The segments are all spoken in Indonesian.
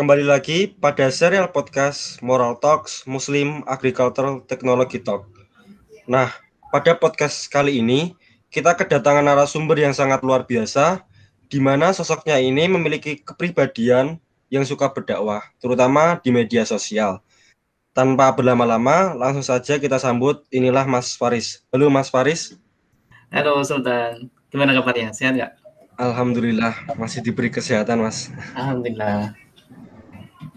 kembali lagi pada serial podcast Moral Talks Muslim Agricultural Technology Talk. Nah, pada podcast kali ini kita kedatangan narasumber yang sangat luar biasa, di mana sosoknya ini memiliki kepribadian yang suka berdakwah, terutama di media sosial. Tanpa berlama-lama, langsung saja kita sambut inilah Mas Faris. Halo Mas Faris. Halo Sultan, gimana kabarnya? Sehat nggak? Alhamdulillah masih diberi kesehatan mas. Alhamdulillah.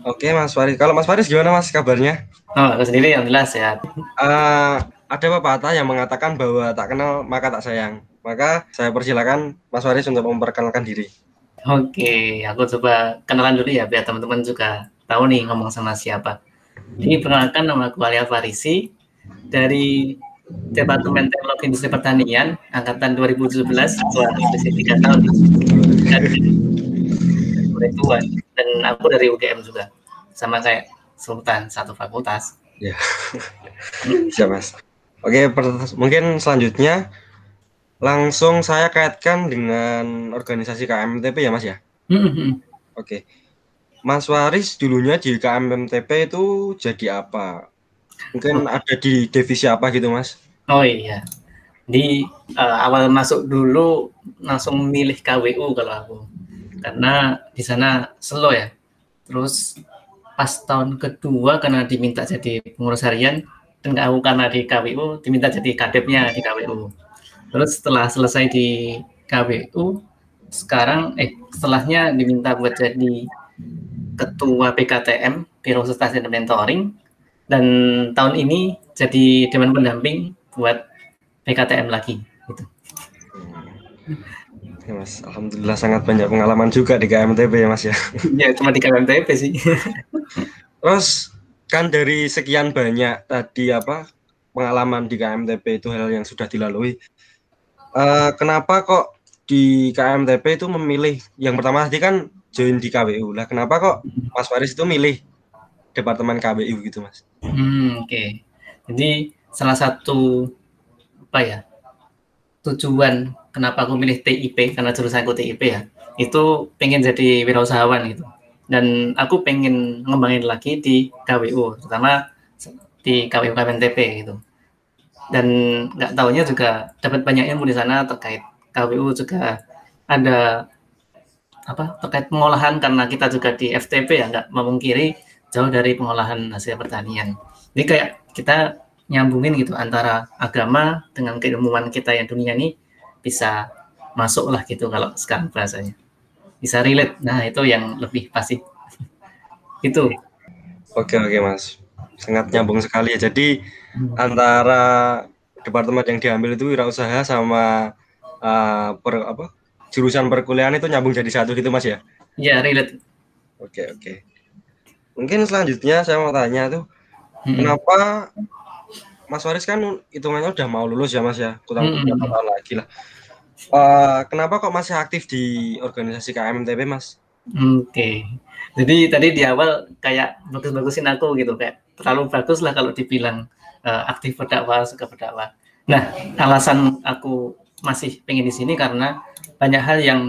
Oke Mas Faris, kalau Mas Faris gimana Mas kabarnya? Oh aku sendiri alhamdulillah sehat. Uh, ada pepatah yang mengatakan bahwa tak kenal maka tak sayang. Maka saya persilakan Mas Faris untuk memperkenalkan diri. Oke, aku coba kenalan dulu ya biar teman-teman juga tahu nih ngomong sama siapa. Ini perkenalkan nama aku Alia Farisi dari Departemen Teknologi Industri Pertanian angkatan 2017 tua masih tiga tahun dan tua dan aku dari UGM juga sama kayak Sultan satu fakultas ya siap mas oke mungkin selanjutnya langsung saya kaitkan dengan organisasi KMTP ya mas ya mm-hmm. oke Mas Waris dulunya di KMTP itu jadi apa Mungkin ada di divisi apa gitu, Mas? Oh iya. Di uh, awal masuk dulu langsung milih KWU kalau aku. Karena di sana slow ya. Terus pas tahun kedua karena diminta jadi pengurus harian dan aku karena di KWU diminta jadi kadepnya di KWU. Terus setelah selesai di KWU sekarang eh setelahnya diminta buat jadi ketua PKTM Biro Sustasi dan Mentoring dan tahun ini jadi dewan pendamping buat PKTM lagi gitu. Ya, mas, alhamdulillah sangat banyak pengalaman juga di KMTP ya Mas ya. Ya cuma di KMTP sih. Terus kan dari sekian banyak tadi apa pengalaman di KMTP itu hal yang sudah dilalui. Uh, kenapa kok di KMTP itu memilih yang pertama tadi kan join di KWU lah. Kenapa kok Mas Faris itu milih departemen KBU gitu mas. Hmm, Oke, okay. jadi salah satu apa ya tujuan kenapa aku milih TIP karena jurusan aku TIP ya itu pengen jadi wirausahawan gitu. Dan aku pengen ngembangin lagi di KWU terutama di KWU KMTP gitu. Dan nggak tahunya juga dapat banyak ilmu di sana terkait KWU juga. Ada apa terkait pengolahan karena kita juga di FTP ya nggak memungkiri jauh dari pengolahan hasil pertanian. Jadi kayak kita nyambungin gitu antara agama dengan keilmuan kita yang dunia ini bisa masuk lah gitu kalau sekarang bahasanya. Bisa relate. Nah, itu yang lebih pasti. itu. Oke, oke, Mas. Sangat nyambung sekali ya. Jadi hmm. antara departemen yang diambil itu wirausaha sama uh, per, apa? jurusan perkuliahan itu nyambung jadi satu gitu, Mas ya? Iya, relate. Oke, oke. Mungkin selanjutnya saya mau tanya tuh, hmm. kenapa Mas Waris kan hitungannya udah mau lulus ya Mas ya, kurang hmm. beberapa tahun lagi lah. Uh, kenapa kok masih aktif di organisasi KMTP Mas? Oke, okay. jadi tadi di awal kayak bagus-bagusin aku gitu, kayak terlalu bagus lah kalau dibilang uh, aktif berdakwah, suka berdakwah. Nah, alasan aku masih pengen di sini karena banyak hal yang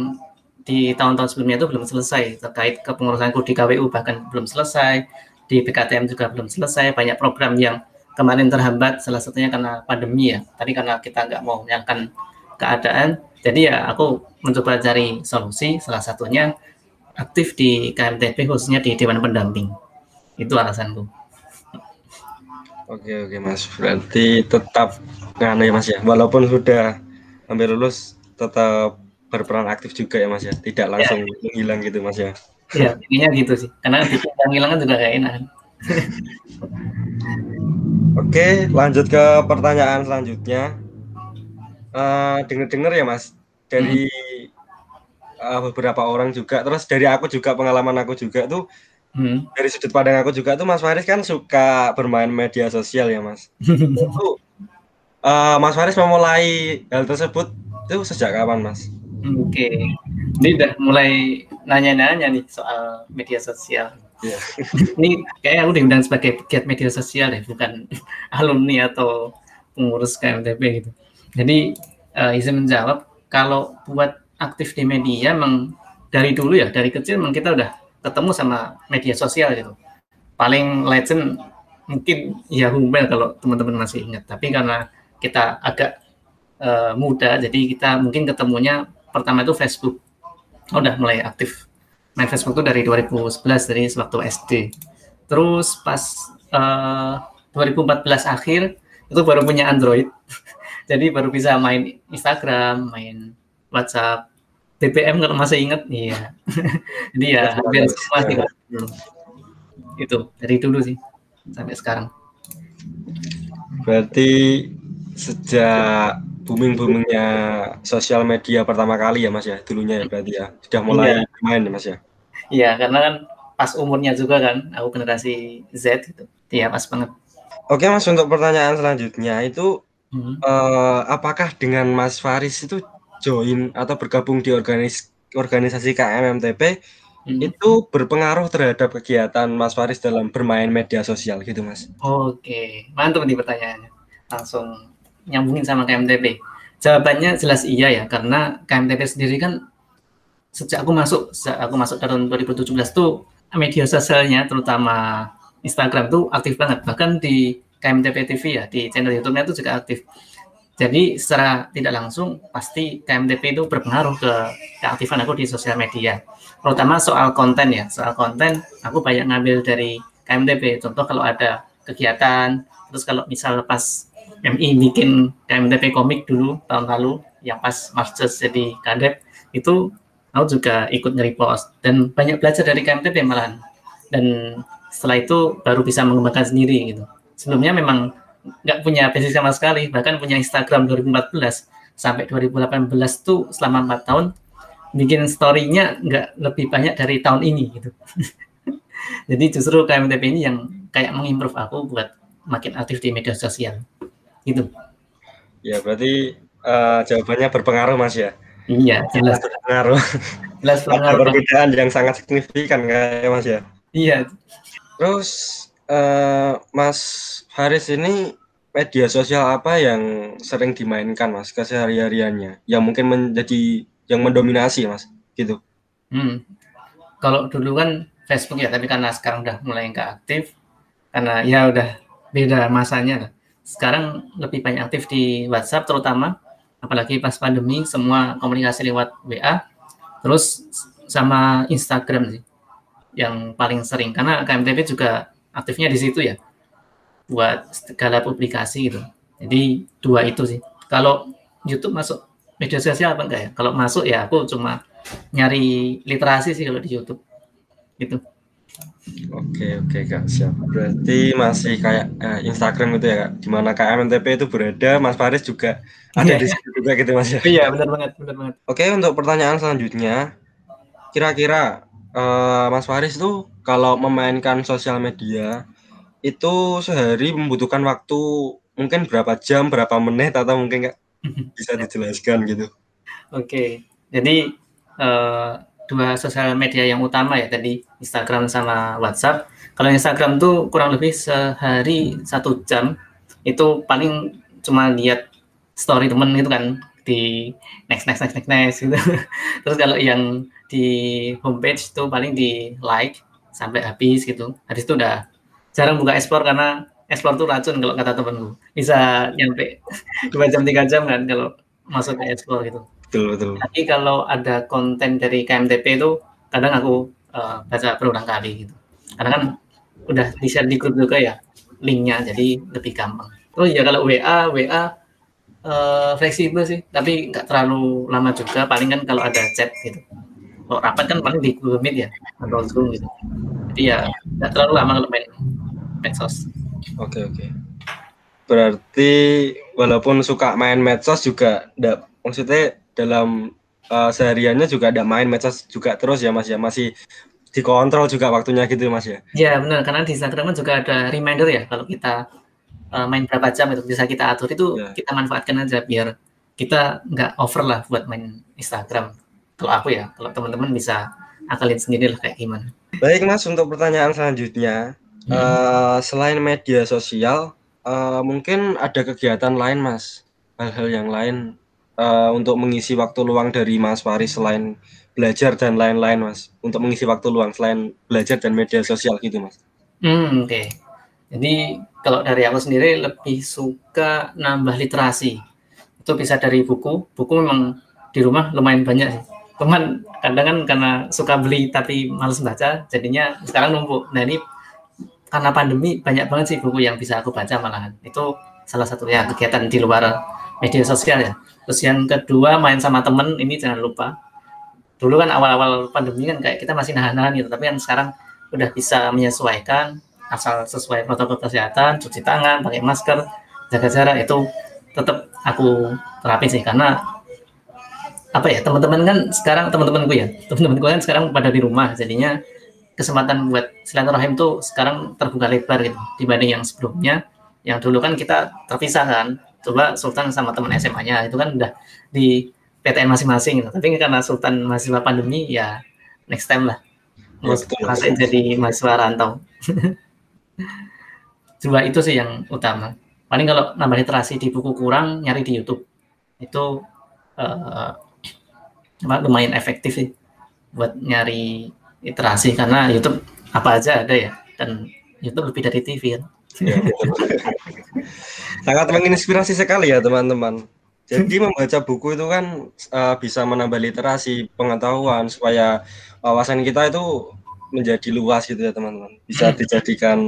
di tahun-tahun sebelumnya itu belum selesai terkait kepengurusanku di KWU bahkan belum selesai di PKTM juga belum selesai banyak program yang kemarin terhambat salah satunya karena pandemi ya tadi karena kita nggak mau menyangkan keadaan jadi ya aku mencoba cari solusi salah satunya aktif di KMTP khususnya di Dewan Pendamping itu alasanku oke oke mas berarti tetap nganu ya mas ya walaupun sudah hampir lulus tetap berperan aktif juga ya Mas ya, tidak langsung ya. menghilang gitu Mas ya. Iya, intinya gitu sih. Karena hilang kan juga kayak enak. Oke, lanjut ke pertanyaan selanjutnya. Uh, Dengar-dengar ya Mas, dari hmm. uh, beberapa orang juga, terus dari aku juga pengalaman aku juga tuh, hmm. dari sudut pandang aku juga tuh Mas Faris kan suka bermain media sosial ya Mas. itu, uh, Mas Faris memulai hal tersebut itu sejak kapan Mas? Oke, okay. ini udah mulai nanya-nanya nih soal media sosial. Yeah. ini kayak aku diundang sebagai pegiat media sosial ya, bukan alumni atau pengurus KMTP gitu. Jadi uh, izin menjawab, kalau buat aktif di media, memang dari dulu ya, dari kecil memang kita udah ketemu sama media sosial gitu. Paling legend mungkin Yahoo Mail kalau teman-teman masih ingat. Tapi karena kita agak uh, muda, jadi kita mungkin ketemunya pertama itu Facebook. Oh, udah mulai aktif main Facebook itu dari 2011 dari waktu SD. Terus pas uh, eh, 2014 akhir itu baru punya Android. jadi baru bisa main Instagram, main WhatsApp, BBM kalau masih ingat, iya. Jadi ya hampir semua sih dulu. Itu dari dulu sih sampai sekarang. Berarti sejak booming boomingnya sosial media pertama kali ya mas ya dulunya ya berarti ya sudah mulai iya. main ya mas ya. Iya karena kan pas umurnya juga kan aku generasi Z gitu. Iya pas banget. Oke mas untuk pertanyaan selanjutnya itu hmm. uh, apakah dengan Mas Faris itu join atau bergabung di organis organisasi KMMTP hmm. itu berpengaruh terhadap kegiatan Mas Faris dalam bermain media sosial gitu Mas. Oke, mantap nih pertanyaannya. Langsung nyambungin sama KMTP. Jawabannya jelas iya ya, karena KMTP sendiri kan sejak aku masuk, sejak aku masuk tahun 2017 tuh media sosialnya terutama Instagram tuh aktif banget. Bahkan di KMTP TV ya, di channel YouTube-nya itu juga aktif. Jadi secara tidak langsung pasti KMTP itu berpengaruh ke keaktifan aku di sosial media. Terutama soal konten ya, soal konten aku banyak ngambil dari KMTP. Contoh kalau ada kegiatan, terus kalau misal pas MI bikin KMTP komik dulu tahun lalu yang pas Marches jadi kadep itu aku juga ikut nge-repost dan banyak belajar dari KMTP malahan. Dan setelah itu baru bisa mengembangkan sendiri gitu. Sebelumnya memang nggak punya basic sama sekali bahkan punya Instagram 2014 sampai 2018 tuh selama empat tahun bikin story-nya nggak lebih banyak dari tahun ini gitu jadi justru KMTP ini yang kayak mengimprove aku buat makin aktif di media sosial gitu. Ya berarti uh, jawabannya berpengaruh mas ya? Iya jelas. Berpengaruh. Jelas berpengaruh. perbedaan yang sangat signifikan kayak mas ya? Iya. Terus uh, mas Haris ini media sosial apa yang sering dimainkan mas kesehari-hariannya? Yang mungkin menjadi yang mendominasi mas gitu. Hmm. kalau dulu kan Facebook ya tapi karena sekarang udah mulai nggak aktif karena ya udah beda masanya lah sekarang lebih banyak aktif di WhatsApp terutama apalagi pas pandemi semua komunikasi lewat WA terus sama Instagram sih yang paling sering karena KMTP juga aktifnya di situ ya buat segala publikasi gitu. Jadi dua itu sih. Kalau YouTube masuk media sosial apa enggak ya? Kalau masuk ya aku cuma nyari literasi sih kalau di YouTube. Gitu. Oke oke kak siap. Berarti masih kayak eh, Instagram gitu ya kak. Di mana KMNTP itu berada, Mas Faris juga ada yeah. di situ juga gitu mas ya. Iya benar banget benar banget. Oke untuk pertanyaan selanjutnya, kira-kira uh, Mas Faris tuh kalau memainkan sosial media itu sehari membutuhkan waktu mungkin berapa jam, berapa menit atau mungkin nggak bisa dijelaskan gitu? Oke, jadi uh, dua sosial media yang utama ya tadi Instagram sama WhatsApp. Kalau Instagram tuh kurang lebih sehari satu jam itu paling cuma lihat story temen itu kan di next next next next next gitu. Terus kalau yang di homepage itu paling di like sampai habis gitu. Habis itu udah jarang buka explore karena explore tuh racun kalau kata temenku bisa nyampe dua jam tiga jam kan kalau masuk ke explore gitu betul betul. Tapi kalau ada konten dari KMTP itu kadang aku uh, baca berulang kali gitu. Karena kan udah di share di grup juga ya linknya jadi lebih gampang. Oh iya kalau WA WA uh, eh, fleksibel sih tapi nggak terlalu lama juga. Paling kan kalau ada chat gitu. Kalau rapat kan paling di Google Meet ya atau Zoom gitu. Jadi ya nggak terlalu lama kalau main medsos. Oke oke. Berarti walaupun suka main medsos juga enggak maksudnya dalam uh, sehariannya juga ada main medsos juga terus ya Mas ya masih dikontrol juga waktunya gitu Mas ya. Iya benar karena di Instagram kan juga ada reminder ya kalau kita uh, main berapa jam itu bisa kita atur itu ya. kita manfaatkan aja biar kita nggak over lah buat main Instagram. Kalau aku ya, kalau teman-teman bisa akalin sendiri lah kayak gimana. Baik Mas, untuk pertanyaan selanjutnya, Uh, selain media sosial, uh, mungkin ada kegiatan lain, Mas. Hal-hal yang lain uh, untuk mengisi waktu luang dari Mas Faris selain belajar dan lain-lain Mas. Untuk mengisi waktu luang selain belajar dan media sosial gitu Mas. Hmm, oke. Okay. jadi kalau dari aku sendiri lebih suka nambah literasi. Itu bisa dari buku. Buku memang di rumah lumayan banyak sih. Cuman kadang kan karena suka beli tapi males baca jadinya sekarang numpuk. Nah ini karena pandemi banyak banget sih buku yang bisa aku baca malahan. Itu salah satunya kegiatan di luar media sosial ya. Terus yang kedua main sama temen ini jangan lupa. Dulu kan awal-awal pandemi kan kayak kita masih nahan-nahan gitu tapi kan sekarang udah bisa menyesuaikan asal sesuai protokol kesehatan cuci tangan pakai masker jaga jarak itu tetap aku terapin sih. Karena apa ya teman-teman kan sekarang teman-temanku ya teman-temanku kan sekarang pada di rumah jadinya kesempatan buat silaturahim tuh sekarang terbuka lebar gitu dibanding yang sebelumnya. Yang dulu kan kita terpisah kan coba Sultan sama teman SMA-nya itu kan udah di PTN masing-masing gitu. Tapi karena Sultan mahasiswa pandemi ya next time lah. Mau ya, jadi mahasiswa rantau. Coba itu sih yang utama. Paling kalau nambah literasi di buku kurang, nyari di YouTube. Itu uh, lumayan efektif sih buat nyari literasi karena YouTube apa aja ada ya dan YouTube lebih dari TV kan. Ya, Sangat menginspirasi sekali ya teman-teman. Jadi membaca buku itu kan uh, bisa menambah literasi, pengetahuan supaya wawasan kita itu menjadi luas gitu ya teman-teman. Bisa hmm. dijadikan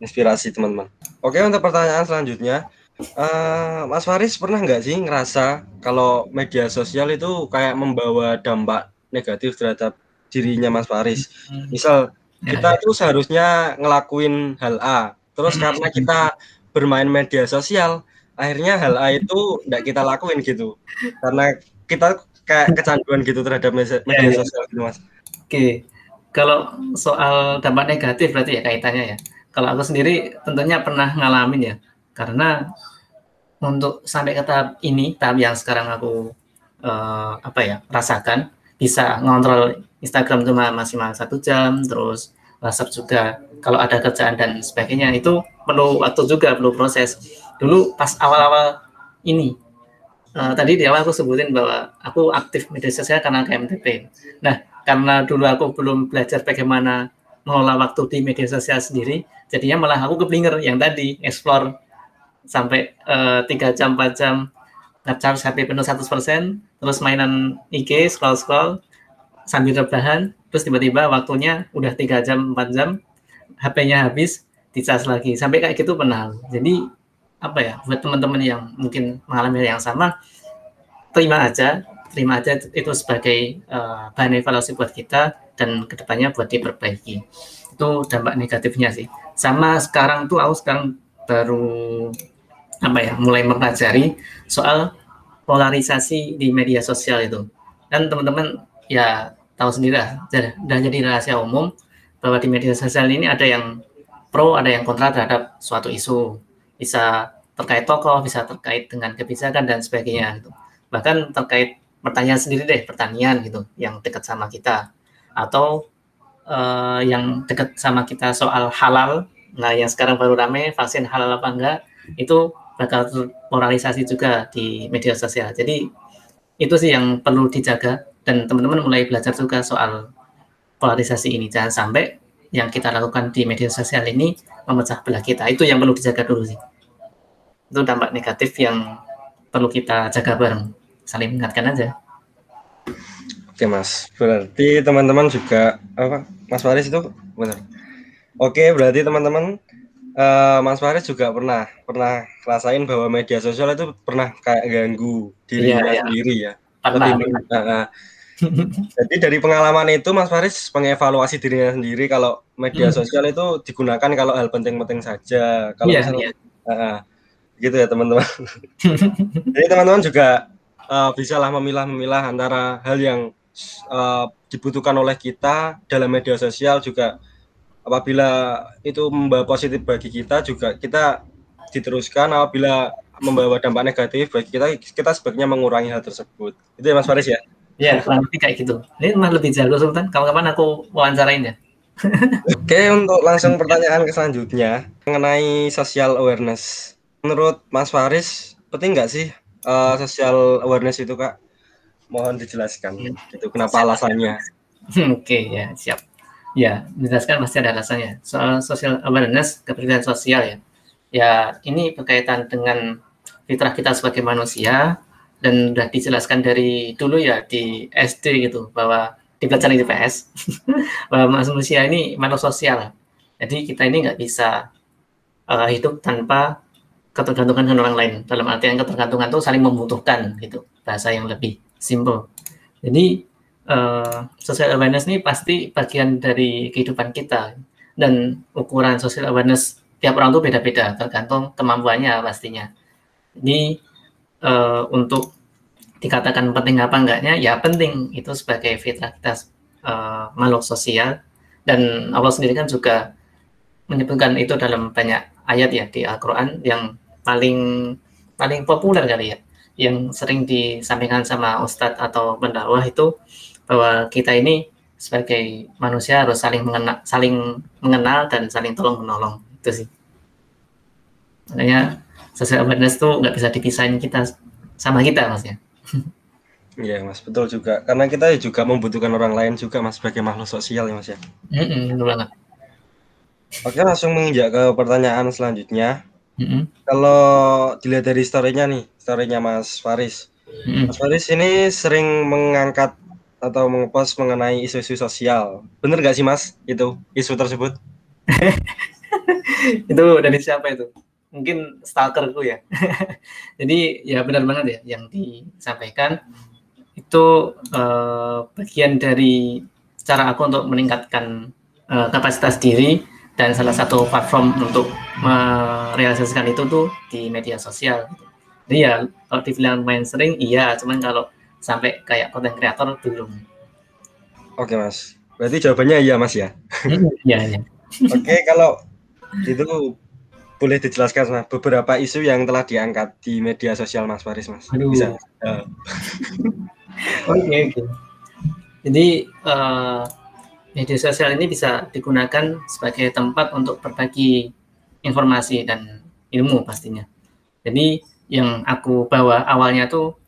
inspirasi teman-teman. Oke untuk pertanyaan selanjutnya, uh, Mas Faris pernah nggak sih ngerasa kalau media sosial itu kayak membawa dampak negatif terhadap dirinya Mas Faris? Hmm. Misal kita itu ya. seharusnya ngelakuin hal A, terus hmm. karena kita bermain media sosial akhirnya hal A itu tidak kita lakuin gitu karena kita kayak kecanduan gitu terhadap media, media sosial gitu mas. Oke, kalau soal dampak negatif berarti ya kaitannya ya. Kalau aku sendiri tentunya pernah ngalamin ya, karena untuk sampai ke tahap ini, tahap yang sekarang aku uh, apa ya rasakan, bisa ngontrol Instagram cuma maksimal satu jam, terus WhatsApp juga kalau ada kerjaan dan sebagainya itu perlu waktu juga, perlu proses dulu pas awal-awal ini uh, tadi di awal aku sebutin bahwa aku aktif media sosial karena KMTP. Nah, karena dulu aku belum belajar bagaimana mengelola waktu di media sosial sendiri, jadinya malah aku keblinger yang tadi explore sampai eh, tiga uh, jam 4 jam ngecharge HP penuh 100%, terus mainan IG scroll-scroll sambil rebahan, terus tiba-tiba waktunya udah tiga jam 4 jam, HP-nya habis, dicas lagi. Sampai kayak gitu pernah. Jadi apa ya buat teman-teman yang mungkin mengalami yang sama terima aja terima aja itu sebagai uh, bahan evaluasi buat kita dan ke depannya buat diperbaiki itu dampak negatifnya sih sama sekarang tuh aku sekarang baru apa ya mulai mempelajari soal polarisasi di media sosial itu dan teman-teman ya tahu sendiri lah dan jadi rahasia umum bahwa di media sosial ini ada yang pro ada yang kontra terhadap suatu isu bisa terkait tokoh, bisa terkait dengan kebijakan dan sebagainya gitu. Bahkan terkait pertanyaan sendiri deh, pertanian gitu yang dekat sama kita atau uh, yang dekat sama kita soal halal. Nah, yang sekarang baru rame vaksin halal apa enggak itu bakal moralisasi juga di media sosial. Jadi itu sih yang perlu dijaga dan teman-teman mulai belajar juga soal polarisasi ini. Jangan sampai yang kita lakukan di media sosial ini memecah belah kita. Itu yang perlu dijaga dulu sih. Itu dampak negatif yang perlu kita jaga bareng. Saling mengingatkan aja. Oke mas. Berarti teman-teman juga apa mas Faris itu? Benar. Oke berarti teman-teman uh, mas Faris juga pernah pernah rasain bahwa media sosial itu pernah kayak ganggu dirinya yeah, yeah. sendiri ya. Pernah, Lebih, Uh, jadi dari pengalaman itu Mas Faris mengevaluasi dirinya sendiri kalau media hmm. sosial itu digunakan kalau hal penting-penting saja. Kalau yeah, misalnya yeah. Uh, gitu ya teman-teman. Jadi teman-teman juga uh, bisalah memilah-memilah antara hal yang uh, dibutuhkan oleh kita dalam media sosial juga apabila itu membawa positif bagi kita juga kita diteruskan apabila membawa dampak negatif bagi kita kita sebaiknya mengurangi hal tersebut. Itu ya Mas Faris ya? Iya, kurang lebih kayak gitu. Ini mah lebih jago Sultan. Kapan-kapan aku wawancarain ya. Oke, untuk langsung pertanyaan ke selanjutnya mengenai social awareness menurut Mas Faris penting nggak sih uh, social awareness itu kak? Mohon dijelaskan. Ya. Itu kenapa alasannya? Oke okay, ya siap. Ya menjelaskan pasti ada alasannya. Soal social awareness kepribadian sosial ya. Ya ini berkaitan dengan fitrah kita sebagai manusia dan sudah dijelaskan dari dulu ya di SD gitu bahwa di pelajaran IPS bahwa manusia ini makhluk sosial. Jadi kita ini nggak bisa uh, hidup tanpa ketergantungan dengan orang lain. Dalam artian ketergantungan itu saling membutuhkan gitu, bahasa yang lebih simple. Jadi uh, social awareness ini pasti bagian dari kehidupan kita dan ukuran social awareness tiap orang itu beda-beda tergantung kemampuannya pastinya. Ini uh, untuk dikatakan penting apa enggaknya ya penting. Itu sebagai fitrah kita uh, makhluk sosial. Dan Allah sendiri kan juga menyebutkan itu dalam banyak ayat ya di Al-Qur'an yang paling paling populer kali ya. Yang sering disampaikan sama ustadz atau pendakwah itu bahwa kita ini sebagai manusia harus saling mengenal, saling mengenal dan saling tolong menolong. Itu sih. Makanya social awareness tuh nggak bisa dipisahin kita sama kita mas ya. Iya mas betul juga karena kita juga membutuhkan orang lain juga mas sebagai makhluk sosial ya mas ya. Mm -mm, banget. Oke langsung menginjak ke pertanyaan selanjutnya. Mm-hmm. Kalau dilihat dari storynya nih, storynya Mas Faris. Mm-hmm. Mas Faris ini sering mengangkat atau mengepost mengenai isu-isu sosial. Bener gak sih Mas itu isu tersebut? itu dari siapa itu? Mungkin stalkerku ya. Jadi ya benar banget ya yang disampaikan itu uh, bagian dari cara aku untuk meningkatkan uh, kapasitas diri dan salah satu platform untuk merealisasikan itu tuh di media sosial. Jadi ya kalau dibilang main sering iya, cuman kalau sampai kayak konten kreator belum. Oke mas, berarti jawabannya iya mas ya? Iya iya. Oke kalau itu boleh dijelaskan mas beberapa isu yang telah diangkat di media sosial mas Faris mas. Aduh. Bisa. Oke oke. Jadi uh, media sosial ini bisa digunakan sebagai tempat untuk berbagi informasi dan ilmu pastinya. Jadi yang aku bawa awalnya tuh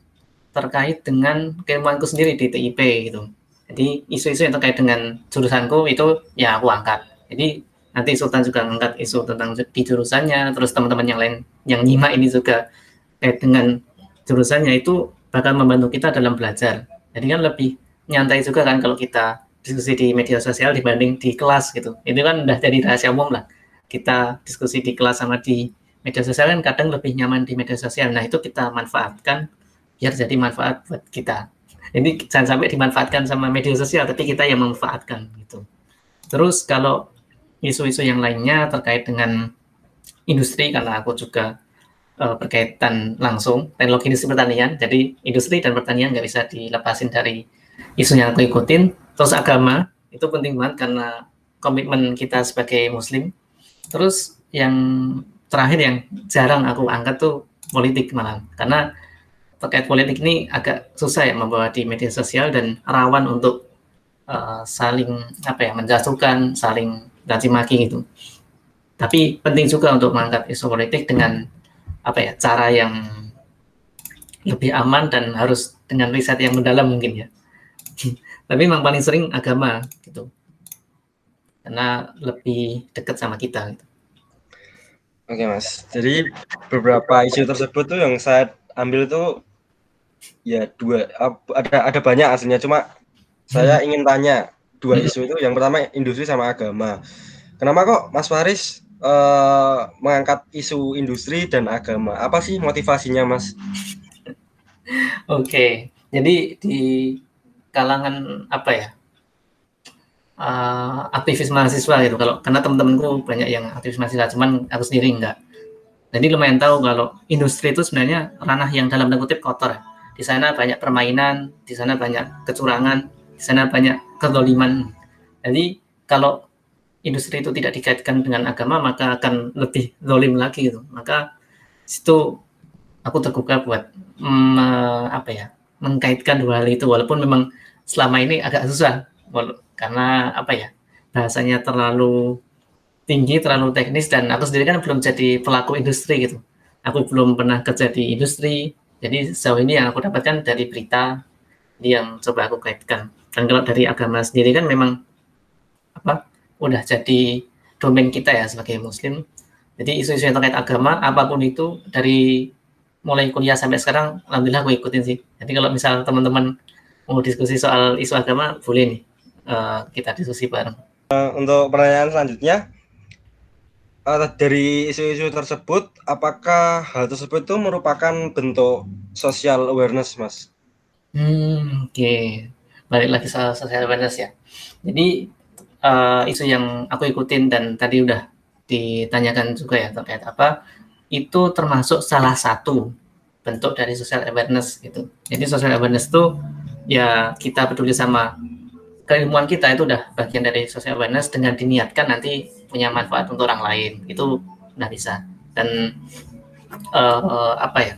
terkait dengan keilmuanku sendiri di TIP gitu. Jadi isu-isu yang terkait dengan jurusanku itu ya aku angkat. Jadi nanti Sultan juga angkat isu tentang di jurusannya, terus teman-teman yang lain yang nyimak ini juga terkait dengan jurusannya itu bakal membantu kita dalam belajar. Jadi kan lebih nyantai juga kan kalau kita diskusi di media sosial dibanding di kelas gitu. Itu kan udah jadi rahasia umum lah. Kita diskusi di kelas sama di media sosial kan kadang lebih nyaman di media sosial. Nah itu kita manfaatkan biar jadi manfaat buat kita. Ini jangan sampai dimanfaatkan sama media sosial, tapi kita yang memanfaatkan gitu. Terus kalau isu-isu yang lainnya terkait dengan industri, karena aku juga uh, berkaitan langsung teknologi industri pertanian, jadi industri dan pertanian nggak bisa dilepasin dari isu yang aku ikutin. Terus agama itu penting banget karena komitmen kita sebagai muslim. Terus yang terakhir yang jarang aku angkat tuh politik malah karena terkait politik ini agak susah ya membawa di media sosial dan rawan untuk uh, saling apa ya menjatuhkan saling caci maki gitu. Tapi penting juga untuk mengangkat isu politik dengan apa ya cara yang lebih aman dan harus dengan riset yang mendalam mungkin ya. Tapi memang paling sering agama gitu. Karena lebih dekat sama kita gitu. Oke mas, jadi beberapa isu tersebut tuh yang saya ambil tuh ya dua ada ada banyak aslinya. Cuma saya hmm. ingin tanya dua hmm. isu itu yang pertama industri sama agama. Kenapa kok Mas Faris uh, mengangkat isu industri dan agama? Apa sih motivasinya Mas? Oke, jadi di kalangan apa ya uh, aktivis mahasiswa gitu kalau karena teman-temanku banyak yang aktivis mahasiswa cuman aku sendiri enggak jadi lumayan tahu kalau industri itu sebenarnya ranah yang dalam tanda kutip kotor di sana banyak permainan di sana banyak kecurangan di sana banyak kedoliman jadi kalau industri itu tidak dikaitkan dengan agama maka akan lebih zolim lagi gitu. Maka situ aku terbuka buat mm, apa ya mengkaitkan dua hal itu. Walaupun memang selama ini agak susah karena apa ya bahasanya terlalu tinggi terlalu teknis dan aku sendiri kan belum jadi pelaku industri gitu. Aku belum pernah kerja di industri. Jadi sejauh ini yang aku dapatkan dari berita yang coba aku kaitkan. Dan kalau dari agama sendiri kan memang apa udah jadi domain kita ya sebagai muslim. Jadi isu-isu yang terkait agama apa pun itu dari mulai kuliah sampai sekarang alhamdulillah aku ikutin sih. Jadi kalau misal teman-teman mau diskusi soal isu agama boleh nih uh, kita diskusi bareng. Uh, untuk pertanyaan selanjutnya uh, dari isu-isu tersebut apakah hal tersebut itu merupakan bentuk social awareness, Mas? Hmm, oke. Okay. Balik lagi soal social awareness ya. Jadi uh, isu yang aku ikutin dan tadi udah ditanyakan juga ya terkait apa itu termasuk salah satu bentuk dari social awareness gitu. Jadi social awareness itu ya kita peduli sama keilmuan kita itu udah bagian dari social awareness dengan diniatkan nanti punya manfaat untuk orang lain itu udah bisa dan uh, apa ya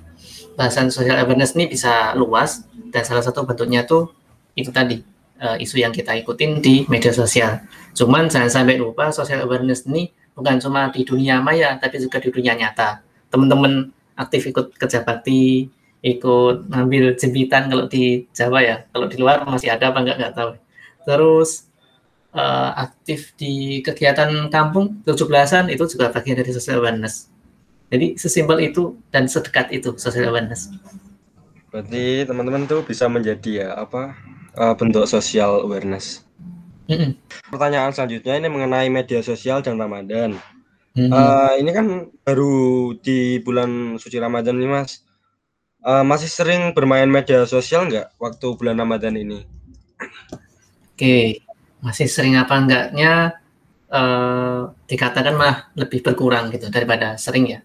bahasan social awareness ini bisa luas dan salah satu bentuknya tuh itu tadi uh, isu yang kita ikutin di media sosial. Cuman jangan sampai lupa social awareness ini bukan cuma di dunia maya tapi juga di dunia nyata. Teman-teman aktif ikut kerja bakti, ikut ngambil jembitan kalau di Jawa ya. Kalau di luar masih ada apa enggak enggak tahu. Terus uh, aktif di kegiatan kampung 17-an itu juga bagian dari social awareness. Jadi sesimpel itu dan sedekat itu social awareness. Berarti teman-teman tuh bisa menjadi ya apa uh, bentuk social awareness. Mm -hmm. Pertanyaan selanjutnya ini mengenai media sosial dan Ramadan. Mm -hmm. uh, ini kan baru di bulan suci Ramadan nih mas. Uh, masih sering bermain media sosial nggak waktu bulan Ramadan ini? Oke, masih sering apa enggaknya uh, dikatakan mah lebih berkurang gitu daripada sering ya.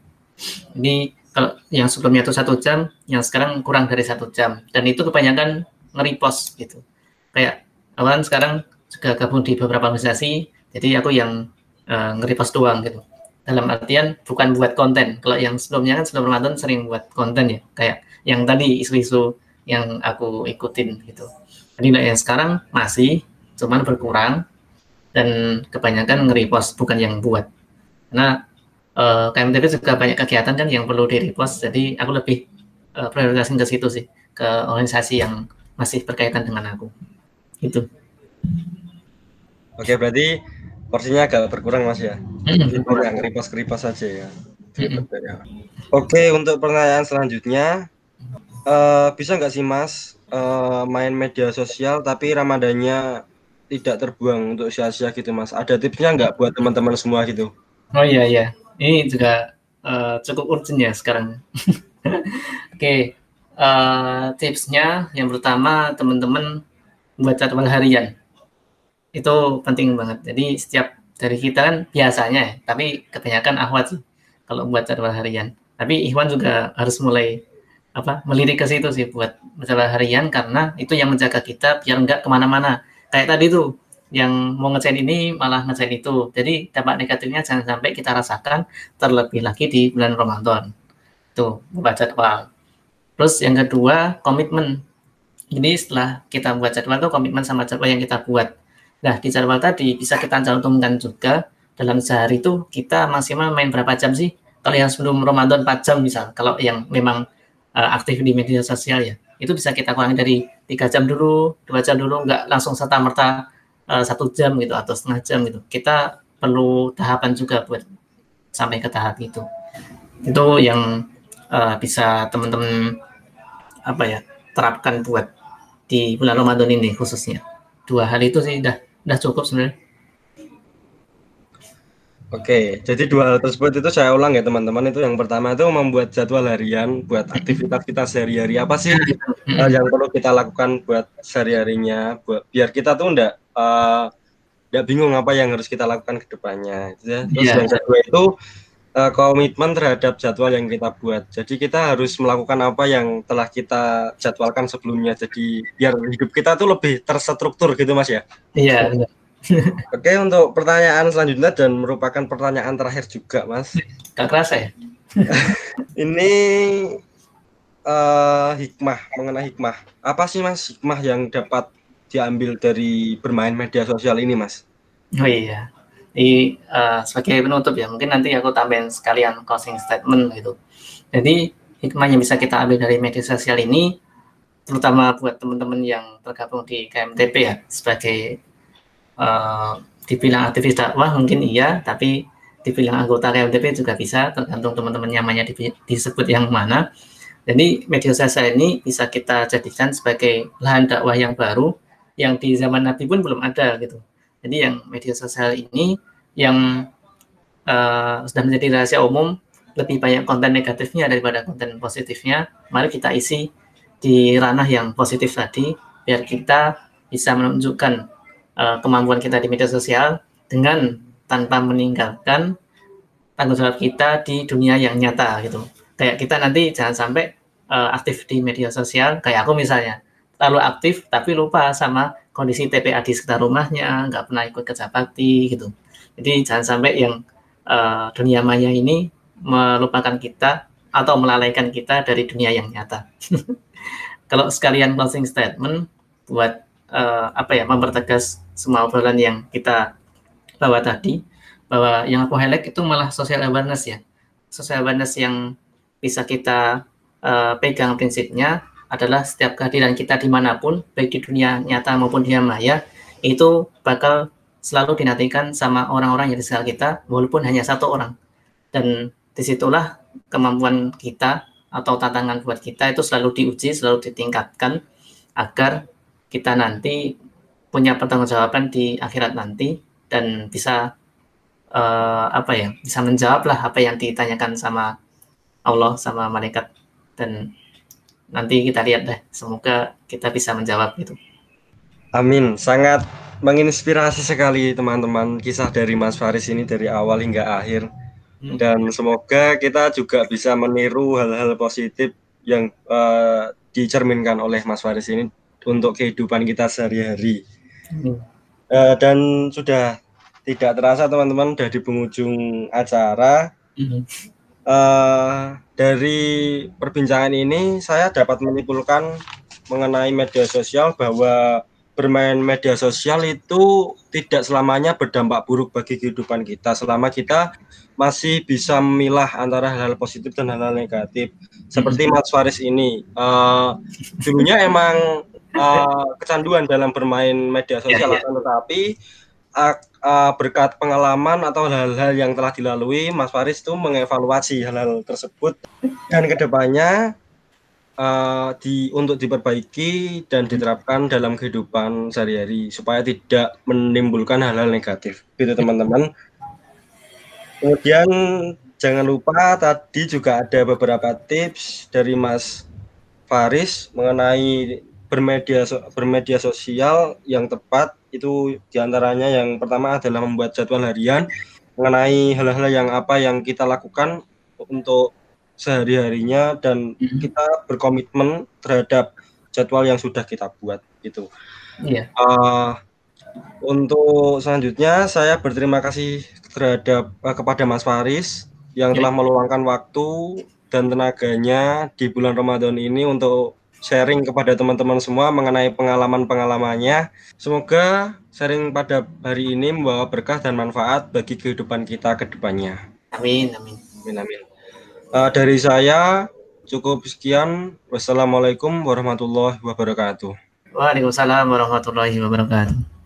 Ini kalau yang sebelumnya itu satu jam, yang sekarang kurang dari satu jam. Dan itu kebanyakan nge-repost gitu. Kayak awan sekarang juga gabung di beberapa organisasi, jadi aku yang uh, nge-repost doang gitu. Dalam artian bukan buat konten. Kalau yang sebelumnya kan sebelum Ramadan sering buat konten ya, kayak yang tadi isu-isu yang aku ikutin gitu. Jadi yang sekarang masih, cuman berkurang dan kebanyakan nge-repost bukan yang buat. Karena uh, eh, KMTP juga banyak kegiatan kan yang perlu di repost jadi aku lebih uh, prioritasin ke situ sih ke organisasi yang masih berkaitan dengan aku itu oke berarti porsinya agak berkurang mas ya mm -hmm. yang repost saja ya mm -hmm. oke untuk pertanyaan selanjutnya uh, bisa nggak sih mas uh, main media sosial tapi ramadannya tidak terbuang untuk sia-sia gitu mas ada tipsnya nggak buat teman-teman semua gitu oh iya iya ini juga uh, cukup urgent ya sekarang. Oke, okay. Uh, tipsnya yang pertama teman-teman buat jadwal harian itu penting banget. Jadi setiap dari kita kan biasanya, ya, tapi kebanyakan ahwat sih kalau buat jadwal harian. Tapi Ikhwan juga harus mulai apa melirik ke situ sih buat jadwal harian karena itu yang menjaga kita biar nggak ke mana-mana. Kayak tadi tuh yang mau ngecain ini malah ngecain itu. Jadi dampak negatifnya jangan sampai kita rasakan terlebih lagi di bulan Ramadan. Tuh, buat jadwal. Terus yang kedua, komitmen. Jadi setelah kita buat jadwal itu komitmen sama jadwal yang kita buat. Nah, di jadwal tadi bisa kita cantumkan juga dalam sehari itu kita maksimal main berapa jam sih? Kalau yang sebelum Ramadan 4 jam misal, kalau yang memang uh, aktif di media sosial ya, itu bisa kita kurangi dari tiga jam dulu, dua jam dulu, nggak langsung serta merta uh, satu jam gitu atau setengah jam gitu kita perlu tahapan juga buat sampai ke tahap itu itu yang uh, bisa teman-teman apa ya terapkan buat di bulan Ramadan ini khususnya dua hal itu sih udah udah cukup sebenarnya Oke, jadi dua hal tersebut itu saya ulang ya teman-teman. Itu yang pertama itu membuat jadwal harian buat aktivitas kita sehari-hari. Apa sih uh, yang perlu kita lakukan buat sehari-harinya, buat biar kita tuh enggak uh, enggak bingung apa yang harus kita lakukan ke depannya. Gitu ya. Terus yeah. yang kedua itu uh, komitmen terhadap jadwal yang kita buat. Jadi kita harus melakukan apa yang telah kita jadwalkan sebelumnya. Jadi biar hidup kita tuh lebih terstruktur gitu Mas ya. Iya. Yeah. Oke, untuk pertanyaan selanjutnya dan merupakan pertanyaan terakhir juga, Mas. Gak kerasa ya? Ini uh, hikmah, mengenai hikmah. Apa sih, Mas, hikmah yang dapat diambil dari bermain media sosial ini, Mas? Oh iya. Di, uh, sebagai penutup ya, mungkin nanti aku tambahin sekalian closing statement gitu. Jadi hikmah yang bisa kita ambil dari media sosial ini terutama buat teman-teman yang tergabung di KMTP ya sebagai uh, dibilang aktivis dakwah mungkin iya tapi dibilang anggota KMTP juga bisa tergantung teman-teman nyamannya disebut yang mana jadi media sosial ini bisa kita jadikan sebagai lahan dakwah yang baru yang di zaman Nabi pun belum ada gitu jadi yang media sosial ini yang uh, sudah menjadi rahasia umum lebih banyak konten negatifnya daripada konten positifnya mari kita isi di ranah yang positif tadi biar kita bisa menunjukkan uh, kemampuan kita di media sosial dengan tanpa meninggalkan tanggung jawab kita di dunia yang nyata gitu. Kayak kita nanti jangan sampai uh, aktif di media sosial kayak aku misalnya terlalu aktif tapi lupa sama kondisi TPA di sekitar rumahnya, nggak pernah ikut kerja bakti gitu. Jadi jangan sampai yang uh, dunia maya ini melupakan kita atau melalaikan kita dari dunia yang nyata. kalau sekalian closing statement buat uh, apa ya mempertegas semua obrolan yang kita bawa tadi bahwa yang aku highlight itu malah social awareness ya social awareness yang bisa kita uh, pegang prinsipnya adalah setiap kehadiran kita di mana pun baik di dunia nyata maupun dunia maya itu bakal selalu dinantikan sama orang-orang yang di sekitar kita walaupun hanya satu orang. Dan di situlah kemampuan kita atau tantangan buat kita itu selalu diuji, selalu ditingkatkan agar kita nanti punya pertanggungjawaban di akhirat nanti dan bisa uh, apa ya bisa menjawab lah apa yang ditanyakan sama Allah sama malaikat. Dan nanti kita lihat deh semoga kita bisa menjawab itu. Amin. Sangat menginspirasi sekali teman-teman kisah dari Mas Faris ini dari awal hingga akhir Hmm. dan semoga kita juga bisa meniru hal-hal positif yang uh, dicerminkan oleh Mas Faris ini untuk kehidupan kita sehari-hari. Hmm. Uh, dan sudah tidak terasa teman-teman sudah di penghujung acara. Hmm. Uh, dari perbincangan ini saya dapat menyimpulkan mengenai media sosial bahwa bermain media sosial itu tidak selamanya berdampak buruk bagi kehidupan kita selama kita masih bisa memilah antara hal-hal positif dan hal-hal negatif. Seperti hmm. Mas Faris ini, uh, dulunya emang uh, kecanduan dalam bermain media sosial, yeah, yeah. tetapi uh, uh, berkat pengalaman atau hal-hal yang telah dilalui, Mas Faris itu mengevaluasi hal-hal tersebut dan ke depannya uh, di untuk diperbaiki dan diterapkan dalam kehidupan sehari-hari supaya tidak menimbulkan hal-hal negatif. Gitu teman-teman. Kemudian jangan lupa tadi juga ada beberapa tips dari Mas Faris mengenai bermedia bermedia sosial yang tepat itu di antaranya yang pertama adalah membuat jadwal harian mengenai hal-hal yang apa yang kita lakukan untuk sehari-harinya dan mm-hmm. kita berkomitmen terhadap jadwal yang sudah kita buat gitu. Iya. Uh, untuk selanjutnya saya berterima kasih terhadap uh, kepada Mas Faris yang yeah. telah meluangkan waktu dan tenaganya di bulan Ramadan ini untuk sharing kepada teman-teman semua mengenai pengalaman-pengalamannya. Semoga sharing pada hari ini membawa berkah dan manfaat bagi kehidupan kita ke depannya. Amin, amin. Amin, amin. Uh, dari saya cukup sekian. Wassalamualaikum warahmatullahi wabarakatuh. Waalaikumsalam warahmatullahi wabarakatuh.